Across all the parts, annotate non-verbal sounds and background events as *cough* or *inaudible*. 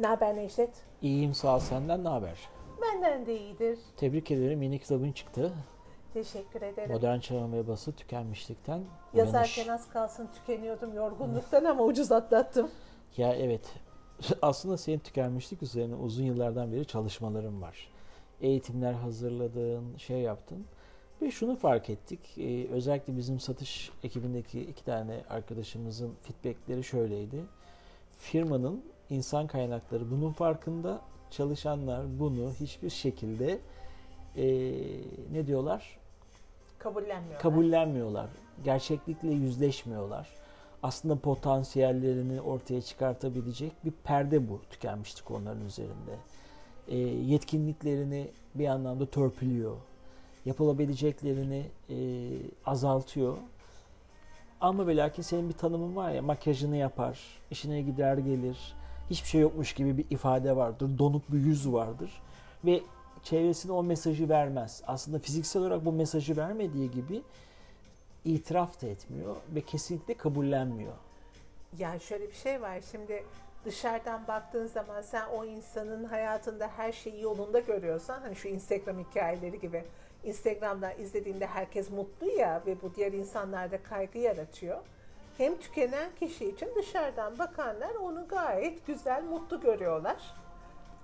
Ne haber Necdet? İyiyim sağ ol senden ne haber? Benden de iyidir. Tebrik ederim yeni kitabın çıktı. Teşekkür ederim. Modern Çağın Vebası Tükenmişlikten Yazarken az kalsın tükeniyordum yorgunluktan ama ucuz atlattım. Ya evet *laughs* aslında senin tükenmişlik üzerine uzun yıllardan beri çalışmalarım var. Eğitimler hazırladın, şey yaptın. Ve şunu fark ettik. Ee, özellikle bizim satış ekibindeki iki tane arkadaşımızın feedbackleri şöyleydi. Firmanın insan kaynakları bunun farkında. Çalışanlar bunu hiçbir şekilde e, ne diyorlar? Kabullenmiyorlar. Kabullenmiyorlar. Gerçeklikle yüzleşmiyorlar. Aslında potansiyellerini ortaya çıkartabilecek bir perde bu tükenmişlik onların üzerinde. E, yetkinliklerini bir anlamda törpülüyor. Yapılabileceklerini e, azaltıyor. Ama ve lakin senin bir tanımın var ya makyajını yapar, işine gider gelir, hiçbir şey yokmuş gibi bir ifade vardır, donuk bir yüz vardır ve çevresine o mesajı vermez. Aslında fiziksel olarak bu mesajı vermediği gibi itiraf da etmiyor ve kesinlikle kabullenmiyor. Yani şöyle bir şey var şimdi dışarıdan baktığın zaman sen o insanın hayatında her şeyi yolunda görüyorsan hani şu Instagram hikayeleri gibi Instagram'da izlediğinde herkes mutlu ya ve bu diğer insanlarda kaygı yaratıyor. Hem tükenen kişi için dışarıdan bakanlar onu gayet güzel, mutlu görüyorlar.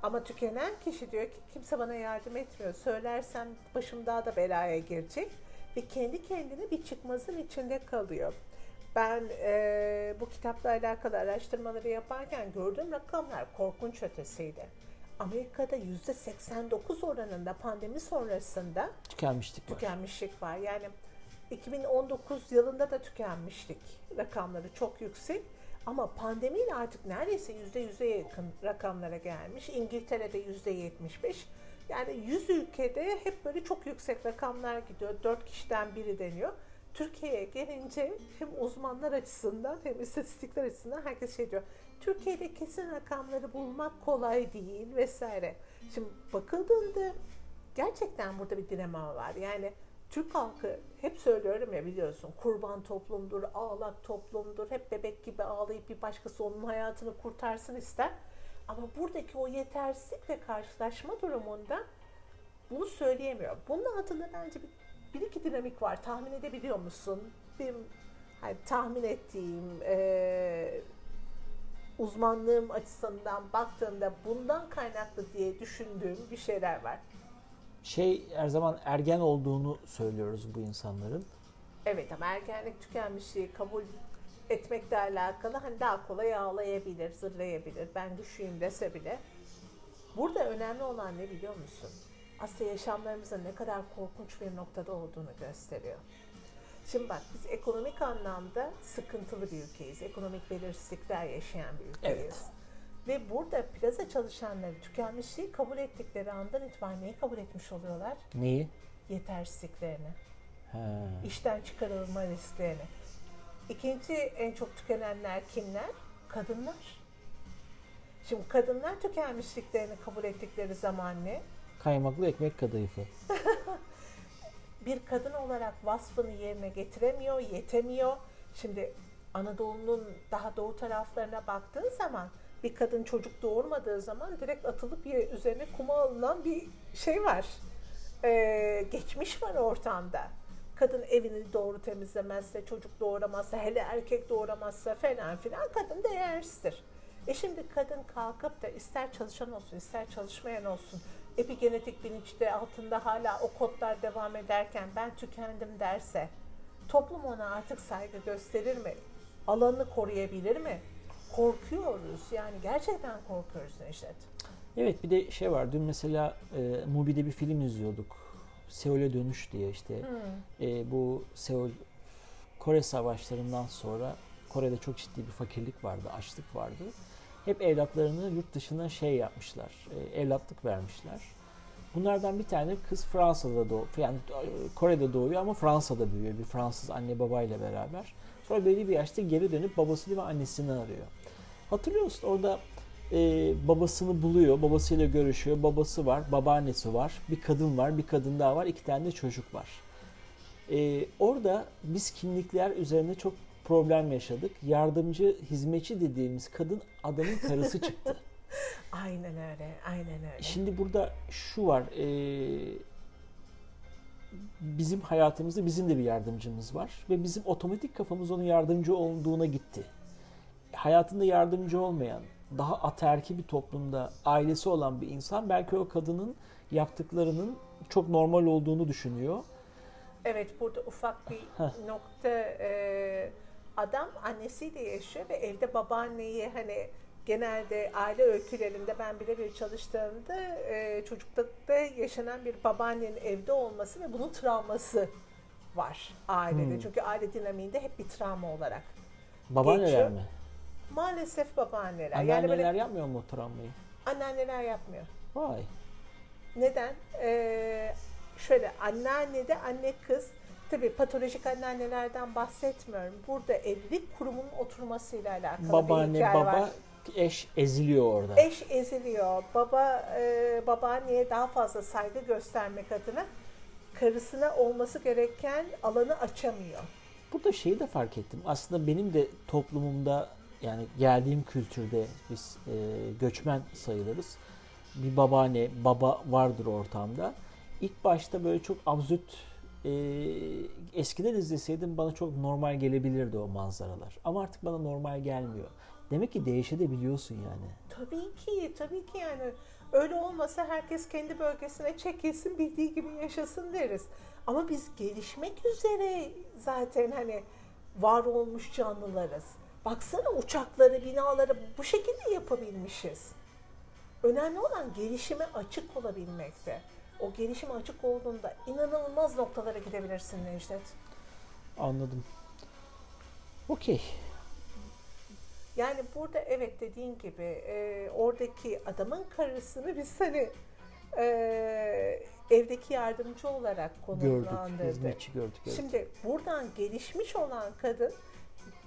Ama tükenen kişi diyor ki kimse bana yardım etmiyor. Söylersem başım daha da belaya girecek ve kendi kendine bir çıkmazın içinde kalıyor. Ben e, bu kitapla alakalı araştırmaları yaparken gördüğüm rakamlar korkunç ötesiydi. Amerika'da %89 oranında pandemi sonrasında Tükenmişlik var. tükenmişlik var. Yani 2019 yılında da tükenmişlik rakamları çok yüksek. Ama pandemiyle artık neredeyse yüzde yüze yakın rakamlara gelmiş. İngiltere'de yüzde 75. Yani 100 ülkede hep böyle çok yüksek rakamlar gidiyor. 4 kişiden biri deniyor. Türkiye'ye gelince hem uzmanlar açısından hem istatistikler açısından herkes şey diyor. Türkiye'de kesin rakamları bulmak kolay değil vesaire. Şimdi bakıldığında gerçekten burada bir dilema var. Yani Türk halkı hep söylüyorum ya biliyorsun kurban toplumdur, ağlak toplumdur. Hep bebek gibi ağlayıp bir başkası onun hayatını kurtarsın ister. Ama buradaki o yetersizlik ve karşılaşma durumunda bunu söyleyemiyor. Bunun altında bence bir, bir iki dinamik var. Tahmin edebiliyor musun? Benim hani tahmin ettiğim e, uzmanlığım açısından baktığımda bundan kaynaklı diye düşündüğüm bir şeyler var. Şey her zaman ergen olduğunu söylüyoruz bu insanların. Evet ama ergenlik tükenmişliği kabul etmekle alakalı hani daha kolay ağlayabilir, zırlayabilir. Ben düşeyim dese bile. Burada önemli olan ne biliyor musun? Aslında yaşamlarımızın ne kadar korkunç bir noktada olduğunu gösteriyor. Şimdi bak biz ekonomik anlamda sıkıntılı bir ülkeyiz. Ekonomik belirsizlikler yaşayan bir ülkeyiz. Evet. Ve burada plaza çalışanları tükenmişliği kabul ettikleri andan itibaren neyi kabul etmiş oluyorlar? Neyi? Yetersizliklerini, He. işten çıkarılma risklerini. İkinci en çok tükenenler kimler? Kadınlar. Şimdi kadınlar tükenmişliklerini kabul ettikleri zaman ne? Kaymaklı ekmek kadayıfı. *laughs* Bir kadın olarak vasfını yerine getiremiyor, yetemiyor. Şimdi Anadolu'nun daha doğu taraflarına baktığın zaman bir kadın çocuk doğurmadığı zaman direkt atılıp üzerine kuma alınan bir şey var. Ee, geçmiş var ortamda. Kadın evini doğru temizlemezse, çocuk doğuramazsa, hele erkek doğuramazsa falan filan kadın değersizdir. E şimdi kadın kalkıp da ister çalışan olsun, ister çalışmayan olsun, epigenetik bilinçte altında hala o kodlar devam ederken ben tükendim derse, toplum ona artık saygı gösterir mi? Alanını koruyabilir mi? Korkuyoruz. Yani gerçekten korkuyoruz Necdet. Evet bir de şey var dün mesela e, Mubi'de bir film izliyorduk. Seul'e dönüş diye işte e, bu Seul Kore savaşlarından sonra Kore'de çok ciddi bir fakirlik vardı, açlık vardı. Hep evlatlarını yurt dışına şey yapmışlar, e, evlatlık vermişler. Bunlardan bir tane kız Fransa'da doğuyor, yani e, Kore'de doğuyor ama Fransa'da büyüyor bir Fransız anne babayla beraber. Sonra belli bir yaşta geri dönüp babasını ve annesini arıyor. Hatırlıyor musun? Orada e, babasını buluyor, babasıyla görüşüyor. Babası var, babaannesi var, bir kadın var, bir kadın daha var, iki tane de çocuk var. E, orada biz kimlikler üzerine çok problem yaşadık. Yardımcı, hizmetçi dediğimiz kadın adamın karısı çıktı. *laughs* Aynen öyle, aynen öyle. Şimdi burada şu var. E, bizim hayatımızda bizim de bir yardımcımız var ve bizim otomatik kafamız onun yardımcı olduğuna gitti. Hayatında yardımcı olmayan, daha ataerki bir toplumda ailesi olan bir insan belki o kadının yaptıklarının çok normal olduğunu düşünüyor. Evet burada ufak bir nokta e, adam annesiyle yaşıyor ve evde babaanneyi hani genelde aile öykülerinde ben birebir çalıştığımda e, çocuklukta yaşanan bir babaannenin evde olması ve bunun travması var ailede. Hmm. Çünkü aile dinamiğinde hep bir travma olarak Babaanneler geçiyor. mi? Maalesef babaanneler. Anneanneler yani böyle, yapmıyor mu travmayı? Anneanneler yapmıyor. Vay. Neden? Ee, şöyle anneanne de anne kız Tabii patolojik anneannelerden bahsetmiyorum. Burada evlilik kurumunun oturmasıyla alakalı Babaanne, bir hikaye baba, var. Eş eziliyor orada. Eş eziliyor. Baba e, babaanneye daha fazla saygı göstermek adına karısına olması gereken alanı açamıyor. Burada şeyi de fark ettim. Aslında benim de toplumumda yani geldiğim kültürde biz e, göçmen sayılırız. Bir babaanne, baba vardır ortamda. İlk başta böyle çok absürt e, eskiden izleseydim bana çok normal gelebilirdi o manzaralar. Ama artık bana normal gelmiyor. Demek ki değişebiliyorsun yani. Tabii ki, tabii ki yani. Öyle olmasa herkes kendi bölgesine çekilsin, bildiği gibi yaşasın deriz. Ama biz gelişmek üzere zaten hani var olmuş canlılarız. Baksana uçakları, binaları bu şekilde yapabilmişiz. Önemli olan gelişime açık olabilmekte o gelişim açık olduğunda inanılmaz noktalara gidebilirsin Necdet. Anladım. Okey. Yani burada evet dediğin gibi e, oradaki adamın karısını biz hani e, evdeki yardımcı olarak konumlandırdık. Gördük, hizmetçi gördük. Evet. Şimdi buradan gelişmiş olan kadın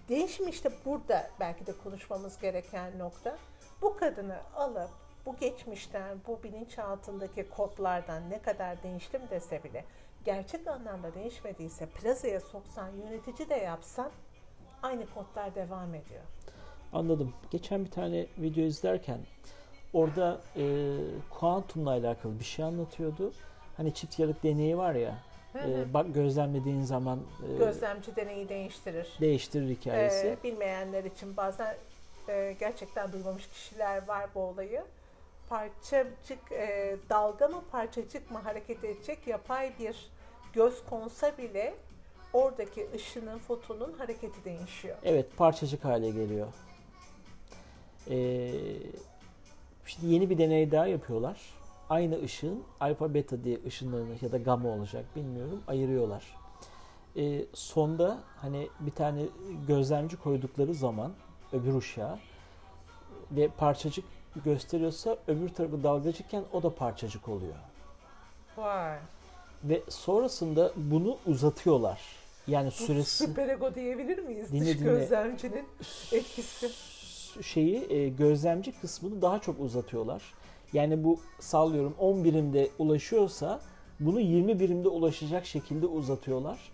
değişmiş de burada belki de konuşmamız gereken nokta bu kadını alıp bu geçmişten, bu bilinçaltındaki kodlardan ne kadar değiştim dese bile gerçek anlamda değişmediyse plazaya soksan, yönetici de yapsan aynı kodlar devam ediyor. Anladım. Geçen bir tane video izlerken orada e, kuantumla alakalı bir şey anlatıyordu. Hani çift yarık deneyi var ya. E, bak gözlemlediğin zaman e, gözlemci deneyi değiştirir. Değiştirir hikayesi. E, bilmeyenler için bazen e, gerçekten duymamış kişiler var bu olayı parçacık e, dalga mı parçacık mı hareket edecek yapay bir göz konsa bile oradaki ışının fotonun hareketi değişiyor. Evet parçacık hale geliyor. Ee, şimdi yeni bir deney daha yapıyorlar. Aynı ışığın alfa beta diye ışınlarını ya da gamma olacak bilmiyorum ayırıyorlar. Ee, sonda hani bir tane gözlemci koydukları zaman öbür ışığa ve parçacık gösteriyorsa öbür tarafı dalgacıkken o da parçacık oluyor. Vay. Ve sonrasında bunu uzatıyorlar. Yani süresi... Süper ego diyebilir miyiz? Dinle, Dış dinle. gözlemcinin etkisi. Şeyi e, gözlemci kısmını daha çok uzatıyorlar. Yani bu sallıyorum 10 birimde ulaşıyorsa bunu 20 birimde ulaşacak şekilde uzatıyorlar.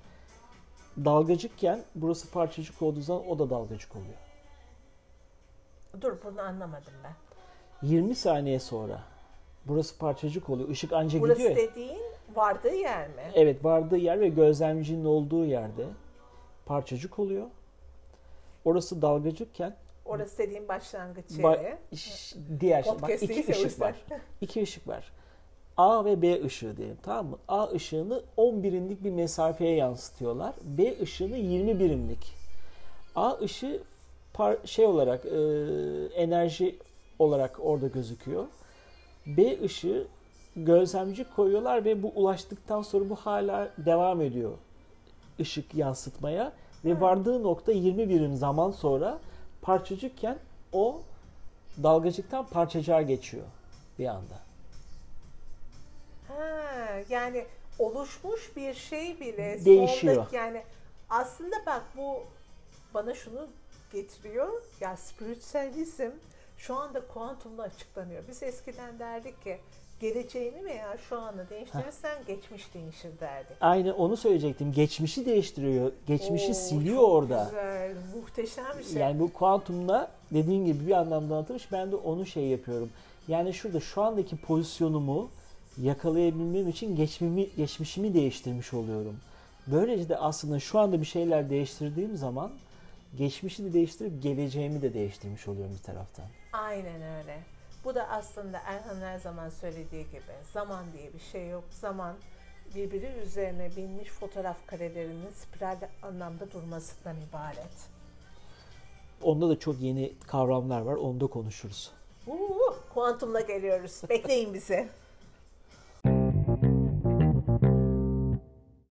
Dalgacıkken burası parçacık olduğu zaman o da dalgacık oluyor. Dur bunu anlamadım ben. 20 saniye sonra burası parçacık oluyor. Işık anca burası gidiyor. Burası dediğin vardığı yer mi? Evet vardığı yer ve gözlemcinin olduğu yerde parçacık oluyor. Orası dalgacıkken Orası dediğim başlangıç yeri. Ba- diğer şey. Bak iki ışık var. İki ışık var. A ve B ışığı diyelim tamam mı? A ışığını 10 birimlik bir mesafeye yansıtıyorlar. B ışığını 20 birimlik. A ışığı par- şey olarak e, enerji olarak orada gözüküyor. B ışığı gözlemci koyuyorlar ve bu ulaştıktan sonra bu hala devam ediyor ışık yansıtmaya ve vardığı nokta 20 birim zaman sonra parçacıkken o dalgacıktan parçacığa geçiyor bir anda. Ha, yani oluşmuş bir şey bile değişiyor. Sondaki, yani aslında bak bu bana şunu getiriyor. Ya spiritüalizm şu anda kuantumla açıklanıyor. Biz eskiden derdik ki geleceğini veya şu anı değiştirirsen geçmiş değişir derdi. Aynı onu söyleyecektim. Geçmişi değiştiriyor. Geçmişi Oo, siliyor çok orada. Güzel, muhteşem bir şey. Yani bu kuantumda dediğin gibi bir anlamda anlatılmış. Ben de onu şey yapıyorum. Yani şurada şu andaki pozisyonumu yakalayabilmem için geçmimi, geçmişimi değiştirmiş oluyorum. Böylece de aslında şu anda bir şeyler değiştirdiğim zaman geçmişi de değiştirip geleceğimi de değiştirmiş oluyorum bir taraftan. Aynen öyle. Bu da aslında Erhan her zaman söylediği gibi zaman diye bir şey yok. Zaman birbiri üzerine binmiş fotoğraf karelerinin spiral anlamda durmasından ibaret. Onda da çok yeni kavramlar var. Onu da konuşuruz. Uuu, kuantumla geliyoruz. Bekleyin bizi. *laughs*